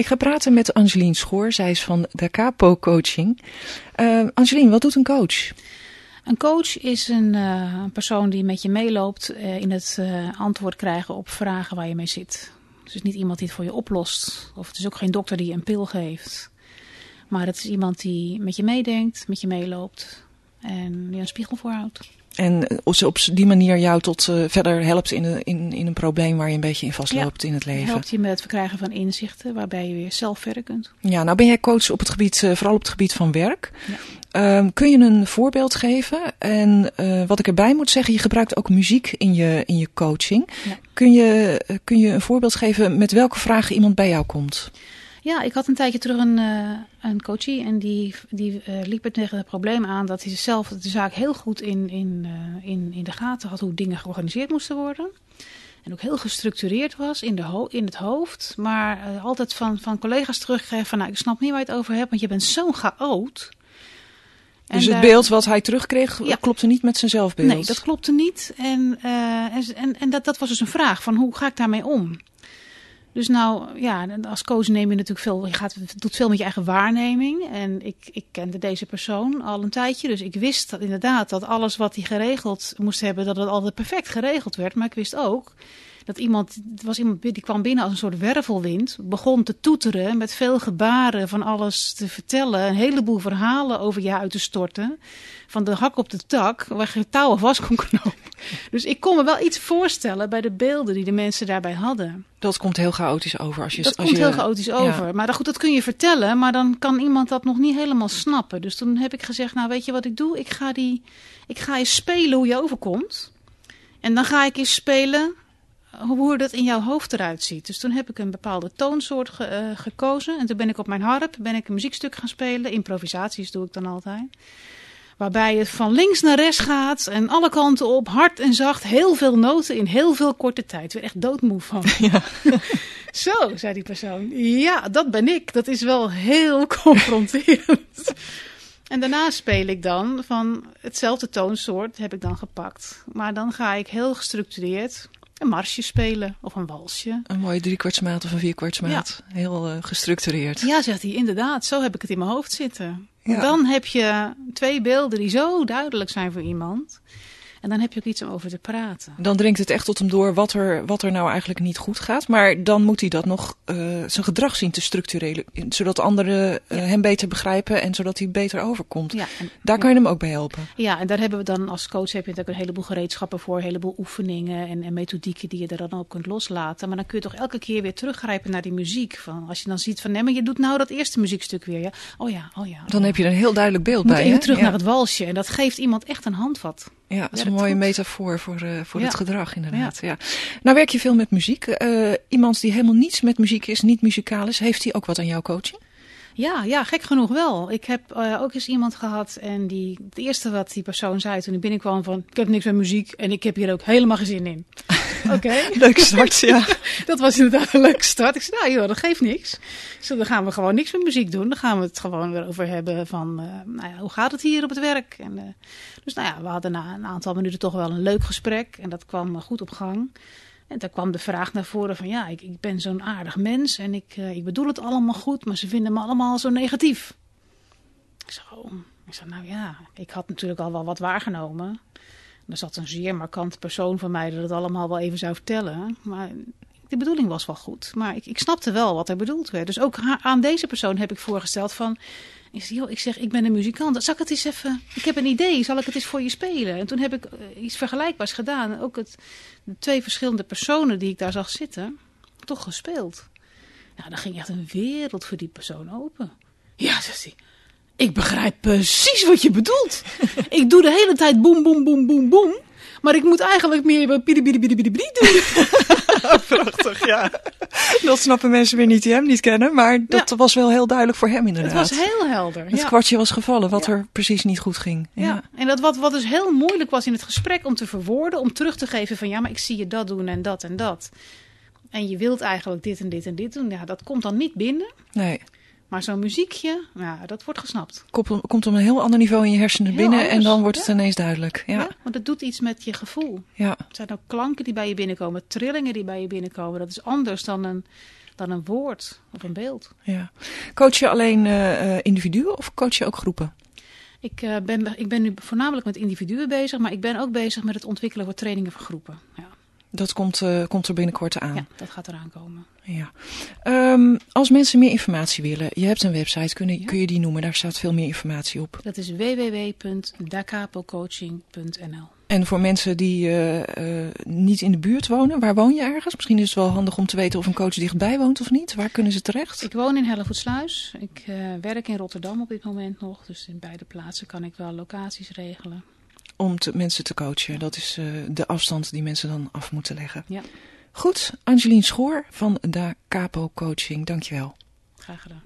Ik ga praten met Angelien Schoor. Zij is van de Capo Coaching. Uh, Angelien, wat doet een coach? Een coach is een uh, persoon die met je meeloopt uh, in het antwoord krijgen op vragen waar je mee zit. Het is niet iemand die het voor je oplost. Of het is ook geen dokter die je een pil geeft. Maar het is iemand die met je meedenkt, met je meeloopt en je een spiegel voorhoudt. En op die manier jou tot uh, verder helpt in een, in, in een probleem waar je een beetje in vastloopt ja, in het leven. helpt je met het verkrijgen van inzichten waarbij je weer zelf verder kunt. Ja, nou ben jij coach op het gebied, uh, vooral op het gebied van werk. Ja. Um, kun je een voorbeeld geven? En uh, wat ik erbij moet zeggen, je gebruikt ook muziek in je, in je coaching. Ja. Kun, je, kun je een voorbeeld geven met welke vragen iemand bij jou komt? Ja, ik had een tijdje terug een, uh, een coachie en die, die uh, liep het tegen het probleem aan dat hij zelf de zaak heel goed in, in, uh, in, in de gaten had hoe dingen georganiseerd moesten worden. En ook heel gestructureerd was in, de ho in het hoofd, maar altijd van, van collega's terugkreeg van nou ik snap niet waar je het over hebt, want je bent zo'n chaot. Dus het beeld wat hij terugkreeg ja. klopte niet met zijn zelfbeeld? Nee, dat klopte niet. En, en, en, en dat, dat was dus een vraag van hoe ga ik daarmee om? Dus nou, ja, als coach neem je natuurlijk veel, je gaat, doet veel met je eigen waarneming. En ik, ik kende deze persoon al een tijdje, dus ik wist dat inderdaad dat alles wat hij geregeld moest hebben, dat het altijd perfect geregeld werd. Maar ik wist ook dat iemand, er was iemand die kwam binnen als een soort wervelwind, begon te toeteren met veel gebaren van alles te vertellen, een heleboel verhalen over je uit te storten, van de hak op de tak, waar je touwen vast kon knopen. Dus ik kon me wel iets voorstellen bij de beelden die de mensen daarbij hadden. Dat komt heel chaotisch over. Als je, dat als komt je, heel chaotisch over. Ja. Maar dan, goed, dat kun je vertellen, maar dan kan iemand dat nog niet helemaal snappen. Dus toen heb ik gezegd, nou weet je wat ik doe? Ik ga, die, ik ga eens spelen hoe je overkomt. En dan ga ik eens spelen hoe dat in jouw hoofd eruit ziet. Dus toen heb ik een bepaalde toonsoort ge, uh, gekozen. En toen ben ik op mijn harp ben ik een muziekstuk gaan spelen. Improvisaties doe ik dan altijd. Waarbij het van links naar rechts gaat en alle kanten op, hard en zacht, heel veel noten in heel veel korte tijd. Ik echt doodmoe van. Ja. Zo, zei die persoon. Ja, dat ben ik. Dat is wel heel confronterend. En daarna speel ik dan van hetzelfde toonsoort heb ik dan gepakt. Maar dan ga ik heel gestructureerd een marsje spelen of een walsje. Een mooie driekwartsmaat of een vierkwartsmaat. Ja. Heel uh, gestructureerd. Ja, zegt hij, inderdaad. Zo heb ik het in mijn hoofd zitten. Dan heb je twee beelden die zo duidelijk zijn voor iemand. En dan heb je ook iets om over te praten. Dan dringt het echt tot hem door wat er, wat er nou eigenlijk niet goed gaat. Maar dan moet hij dat nog uh, zijn gedrag zien te structureren. Zodat anderen uh, ja. hem beter begrijpen en zodat hij beter overkomt. Ja, en, daar kan je hem ook bij helpen. Ja, en daar hebben we dan als coach heb je natuurlijk een heleboel gereedschappen voor. Een heleboel oefeningen en, en methodieken die je er dan ook kunt loslaten. Maar dan kun je toch elke keer weer teruggrijpen naar die muziek. Van, als je dan ziet van nee, maar je doet nou dat eerste muziekstuk weer. Ja? Oh ja, oh ja. Oh dan heb je een heel duidelijk beeld Moet bij. even hè? terug ja. naar het walsje. En dat geeft iemand echt een handvat. Ja, dat is een mooie metafoor voor, uh, voor ja. het gedrag inderdaad. Ja. ja. Nou werk je veel met muziek. Uh, iemand die helemaal niets met muziek is, niet muzikaal is, heeft hij ook wat aan jouw coaching? Ja, ja, gek genoeg wel. Ik heb uh, ook eens iemand gehad en die, het eerste wat die persoon zei toen ik binnenkwam van... ik heb niks met muziek en ik heb hier ook helemaal geen zin in. Oké. Okay. Leuke start, ja. dat was inderdaad een leuke start. Ik zei, nou joh, dat geeft niks. Dus dan gaan we gewoon niks met muziek doen. Dan gaan we het gewoon weer over hebben van, uh, nou ja, hoe gaat het hier op het werk? En, uh, dus nou ja, we hadden na een aantal minuten toch wel een leuk gesprek en dat kwam goed op gang. En daar kwam de vraag naar voren van ja, ik, ik ben zo'n aardig mens en ik, uh, ik bedoel het allemaal goed, maar ze vinden me allemaal zo negatief. Ik zei, oh. ik zei, nou ja, ik had natuurlijk al wel wat waargenomen. Er zat een zeer markante persoon van mij dat het allemaal wel even zou vertellen. Maar de bedoeling was wel goed. Maar ik, ik snapte wel wat er bedoeld werd. Dus ook aan deze persoon heb ik voorgesteld van... Ik zeg, joh, ik zeg, ik ben een muzikant. Zal ik het eens even... Ik heb een idee, zal ik het eens voor je spelen? En toen heb ik uh, iets vergelijkbaars gedaan. Ook het, de twee verschillende personen die ik daar zag zitten, toch gespeeld. Nou, dan ging echt een wereld voor die persoon open. Ja, zegt hij. Ik begrijp precies wat je bedoelt. ik doe de hele tijd boem, boem, boem, boem, boem. Maar ik moet eigenlijk meer bidi, bidi, bidi, bidi, bidi doen. Prachtig, ja. Dat snappen mensen weer niet die hem niet kennen. Maar dat ja. was wel heel duidelijk voor hem inderdaad. Het was heel helder. Het ja. kwartje was gevallen wat ja. er precies niet goed ging. Ja, en dat wat, wat dus heel moeilijk was in het gesprek om te verwoorden. Om terug te geven van ja, maar ik zie je dat doen en dat en dat. En je wilt eigenlijk dit en dit en dit doen. Ja, dat komt dan niet binnen. Nee. Maar zo'n muziekje, ja, dat wordt gesnapt. Komt, komt op een heel ander niveau in je hersenen heel binnen anders, en dan wordt het ja. ineens duidelijk. Ja. ja, want het doet iets met je gevoel. Ja. Het zijn ook klanken die bij je binnenkomen, trillingen die bij je binnenkomen. Dat is anders dan een, dan een woord of een beeld. Ja. Coach je alleen uh, individuen of coach je ook groepen? Ik, uh, ben, ik ben nu voornamelijk met individuen bezig, maar ik ben ook bezig met het ontwikkelen van trainingen voor groepen. Ja. Dat komt, uh, komt er binnenkort aan. Ja, dat gaat eraan komen. Ja. Um, als mensen meer informatie willen, je hebt een website, kun je, ja. kun je die noemen? Daar staat veel meer informatie op. Dat is www.dacapocoaching.nl En voor mensen die uh, uh, niet in de buurt wonen, waar woon je ergens? Misschien is het wel handig om te weten of een coach dichtbij woont of niet. Waar kunnen ze terecht? Ik woon in Hellevoetsluis. Ik werk in Rotterdam op dit moment nog. Dus in beide plaatsen kan ik wel locaties regelen om te, mensen te coachen. Dat is uh, de afstand die mensen dan af moeten leggen. Ja. Goed, Angelien Schoor van Da Capo Coaching, dankjewel. Graag gedaan.